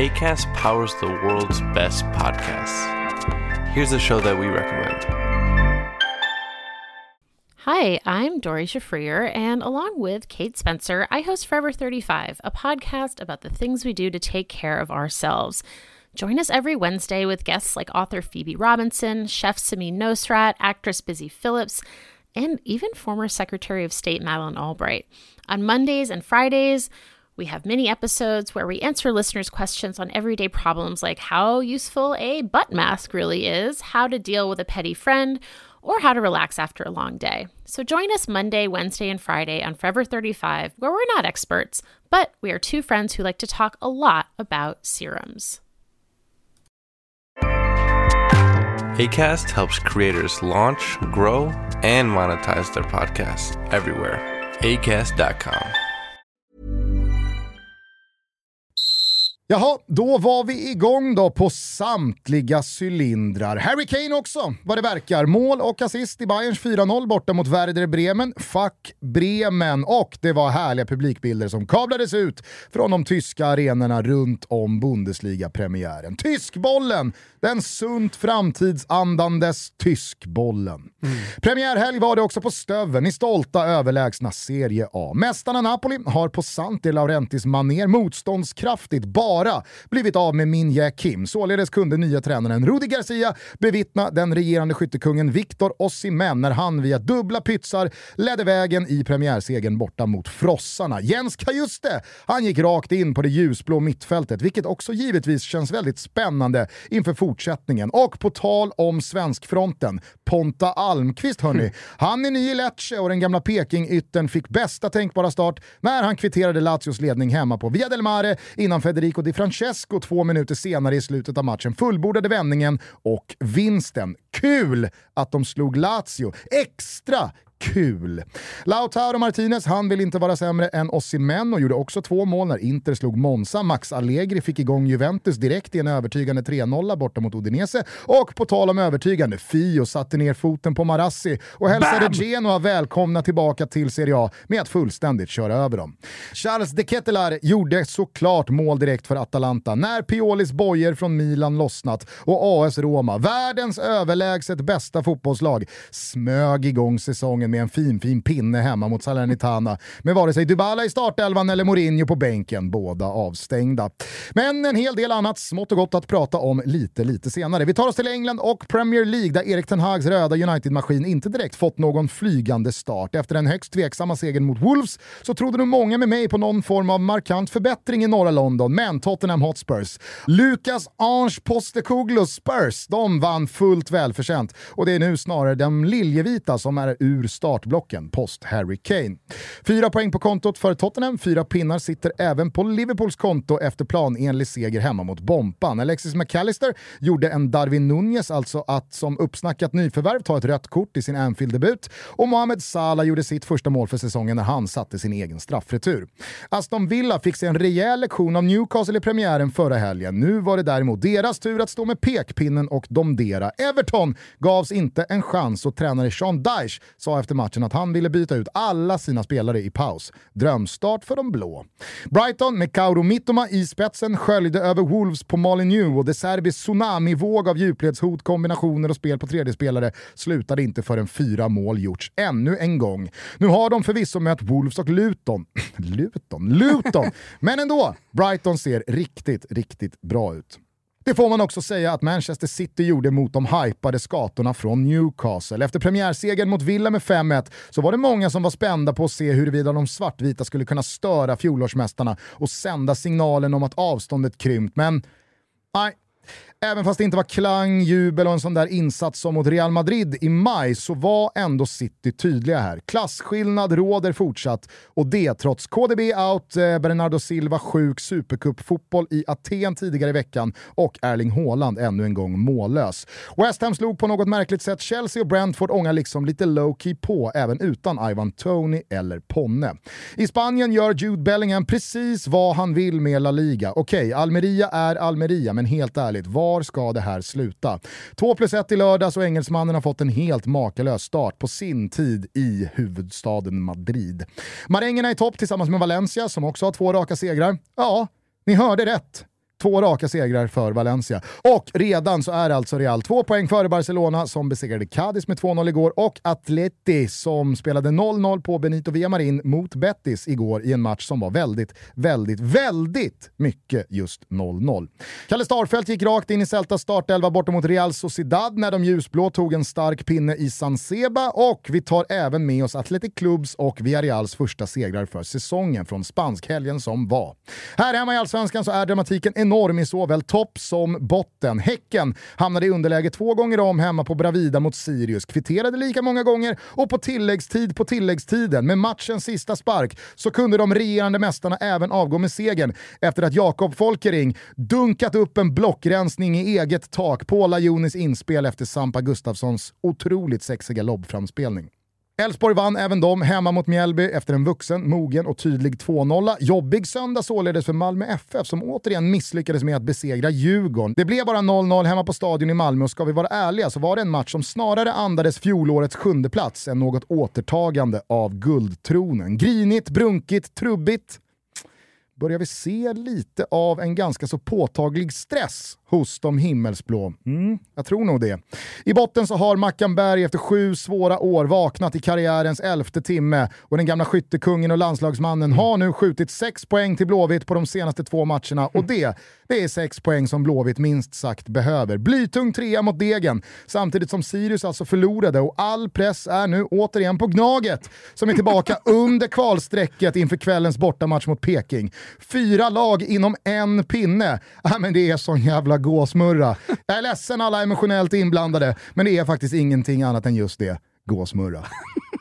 ACAST powers the world's best podcasts. Here's a show that we recommend. Hi, I'm Dory Shafrier, and along with Kate Spencer, I host Forever 35, a podcast about the things we do to take care of ourselves. Join us every Wednesday with guests like author Phoebe Robinson, chef Samin Nosrat, actress Busy Phillips, and even former Secretary of State Madeleine Albright. On Mondays and Fridays, we have mini episodes where we answer listeners' questions on everyday problems like how useful a butt mask really is, how to deal with a petty friend, or how to relax after a long day. So join us Monday, Wednesday, and Friday on Forever 35, where we're not experts, but we are two friends who like to talk a lot about serums. ACAST helps creators launch, grow, and monetize their podcasts everywhere. ACAST.com. Jaha, då var vi igång då på samtliga cylindrar. Harry Kane också, vad det verkar. Mål och assist i Bayerns 4-0 borta mot Werder Bremen. Fuck Bremen! Och det var härliga publikbilder som kablades ut från de tyska arenorna runt om Bundesliga-premiären. Tyskbollen! Den sunt framtidsandandes Tyskbollen. Mm. Premiärhelg var det också på Stöven i stolta överlägsna Serie A. Mästarna Napoli har på sant De Laurentis maner motståndskraftigt bara blivit av med Minje Kim. Således kunde nya tränaren Rudi Garcia bevittna den regerande skyttekungen Victor Osimhen när han via dubbla pytsar ledde vägen i premiärsegern borta mot frossarna. Jens Kajuste, han gick rakt in på det ljusblå mittfältet, vilket också givetvis känns väldigt spännande inför fortsättningen. Och på tal om svenskfronten, Ponta Almqvist hörni, han är ny i Lecce och den gamla Peking-yttern fick bästa tänkbara start när han kvitterade Lazios ledning hemma på Via del Mare innan Federico Di Francesco två minuter senare i slutet av matchen fullbordade vändningen och vinsten. Kul att de slog Lazio. Extra kul. Lautaro Martinez, han vill inte vara sämre än Osimhen och gjorde också två mål när Inter slog Monza. Max Allegri fick igång Juventus direkt i en övertygande 3-0 borta mot Udinese. Och på tal om övertygande, Fio satte ner foten på Marassi och hälsade Bam! Genoa välkomna tillbaka till Serie A med att fullständigt köra över dem. Charles de Ketelaere gjorde såklart mål direkt för Atalanta när Piolis bojer från Milan lossnat och AS Roma, världens överlägset bästa fotbollslag, smög igång säsongen med en fin, fin pinne hemma mot Salernitana med vare sig Dybala i startelvan eller Mourinho på bänken, båda avstängda. Men en hel del annat smått och gott att prata om lite, lite senare. Vi tar oss till England och Premier League där Erik Ten Hags röda United-maskin inte direkt fått någon flygande start. Efter den högst tveksamma segern mot Wolves så trodde nog många med mig på någon form av markant förbättring i norra London, men Tottenham Hotspurs, Lucas Ange Postecoglou Spurs, de vann fullt välförtjänt och det är nu snarare de liljevita som är ur startblocken post Harry Kane. Fyra poäng på kontot för Tottenham, fyra pinnar sitter även på Liverpools konto efter planenlig seger hemma mot Bompan. Alexis McAllister gjorde en Darwin Nunez, alltså att som uppsnackat nyförvärv ta ett rött kort i sin Anfield-debut och Mohamed Salah gjorde sitt första mål för säsongen när han satte sin egen straffretur. Aston Villa fick sig en rejäl lektion av Newcastle i premiären förra helgen. Nu var det däremot deras tur att stå med pekpinnen och domdera. Everton gavs inte en chans och tränare Sean Dyche sa efter matchen att han ville byta ut alla sina spelare i paus. Drömstart för de blå. Brighton med Kauro Mittoma i spetsen sköljde över Wolves på Molineux och De Serbis tsunamivåg av djupledshot, kombinationer och spel på tredje spelare slutade inte förrän fyra mål gjorts ännu en gång. Nu har de förvisso mött Wolves och Luton. Luton? Luton! Men ändå, Brighton ser riktigt, riktigt bra ut. Det får man också säga att Manchester City gjorde mot de hypade skatorna från Newcastle. Efter premiärsegern mot Villa med 5-1 så var det många som var spända på att se huruvida de svartvita skulle kunna störa fjolårsmästarna och sända signalen om att avståndet krympt, men nej, Även fast det inte var klang, jubel och en sån där insats som mot Real Madrid i maj så var ändå City tydliga här. Klassskillnad råder fortsatt och det trots KDB out, eh, Bernardo Silva sjuk, supercup-fotboll i Aten tidigare i veckan och Erling Haaland ännu en gång mållös. West Ham slog på något märkligt sätt Chelsea och Brentford ångar liksom lite low-key på även utan Ivan Tony eller Ponne. I Spanien gör Jude Bellingham precis vad han vill med La Liga. Okej, okay, Almeria är Almeria, men helt ärligt, vad var ska det här sluta? 2 plus 1 i lördags och engelsmannen har fått en helt makalös start på sin tid i huvudstaden Madrid. Marängerna i topp tillsammans med Valencia som också har två raka segrar. Ja, ni hörde rätt. Två raka segrar för Valencia. Och redan så är alltså Real två poäng före Barcelona som besegrade Cadiz med 2-0 igår och Atleti som spelade 0-0 på Benito Villamarin mot Betis igår i en match som var väldigt, väldigt, väldigt mycket just 0-0. Kalle Starfelt gick rakt in i Celtas startelva borta mot Real Sociedad när de ljusblå tog en stark pinne i San Seba och vi tar även med oss Athletic Clubs och Villarreals första segrar för säsongen från spanskhelgen som var. Här hemma i Allsvenskan så är dramatiken enorm i såväl topp som botten. Häcken hamnade i underläge två gånger om hemma på Bravida mot Sirius, kvitterade lika många gånger och på tilläggstid på tilläggstiden med matchens sista spark så kunde de regerande mästarna även avgå med segern efter att Jakob Folkering dunkat upp en blockrensning i eget tak på Lajonis inspel efter Sampa Gustafssons otroligt sexiga lobbframspelning. Elfsborg vann även de hemma mot Mjällby efter en vuxen, mogen och tydlig 2-0. Jobbig söndag således för Malmö FF som återigen misslyckades med att besegra Djurgården. Det blev bara 0-0 hemma på Stadion i Malmö och ska vi vara ärliga så var det en match som snarare andades fjolårets sjunde plats än något återtagande av guldtronen. Grinigt, brunkigt, trubbigt börjar vi se lite av en ganska så påtaglig stress hos de himmelsblå. Mm, jag tror nog det. I botten så har Mackan Berg efter sju svåra år vaknat i karriärens elfte timme och den gamla skyttekungen och landslagsmannen har nu skjutit sex poäng till Blåvitt på de senaste två matcherna och det, det är sex poäng som Blåvitt minst sagt behöver. Blytung trea mot Degen, samtidigt som Sirius alltså förlorade och all press är nu återigen på Gnaget som är tillbaka under kvalstrecket inför kvällens bortamatch mot Peking. Fyra lag inom en pinne. Ja, men det är sån jävla gåsmurra. Jag är ledsen alla emotionellt inblandade, men det är faktiskt ingenting annat än just det, gåsmurra.